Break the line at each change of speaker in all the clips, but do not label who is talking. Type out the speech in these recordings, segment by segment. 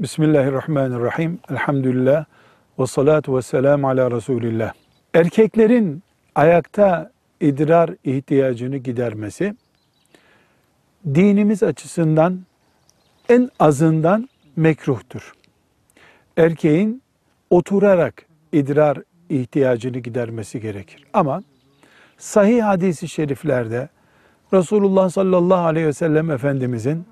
Bismillahirrahmanirrahim. Elhamdülillah. Ve salatu ve selamu ala Resulillah. Erkeklerin ayakta idrar ihtiyacını gidermesi, dinimiz açısından en azından mekruhtur. Erkeğin oturarak idrar ihtiyacını gidermesi gerekir. Ama sahih hadisi şeriflerde Resulullah sallallahu aleyhi ve sellem Efendimizin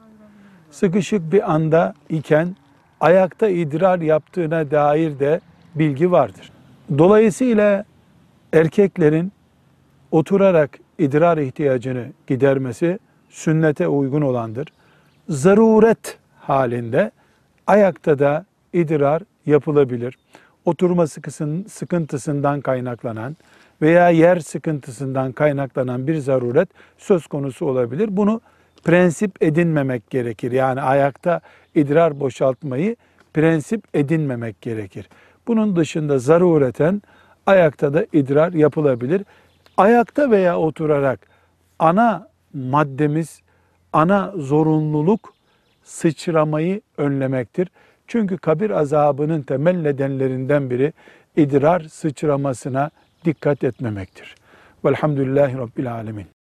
sıkışık bir anda iken ayakta idrar yaptığına dair de bilgi vardır. Dolayısıyla erkeklerin oturarak idrar ihtiyacını gidermesi sünnete uygun olandır. Zaruret halinde ayakta da idrar yapılabilir. Oturma sıkıntısından kaynaklanan veya yer sıkıntısından kaynaklanan bir zaruret söz konusu olabilir. Bunu prensip edinmemek gerekir. Yani ayakta idrar boşaltmayı prensip edinmemek gerekir. Bunun dışında zarureten ayakta da idrar yapılabilir. Ayakta veya oturarak ana maddemiz, ana zorunluluk sıçramayı önlemektir. Çünkü kabir azabının temel nedenlerinden biri idrar sıçramasına dikkat etmemektir. Velhamdülillahi Rabbil Alemin.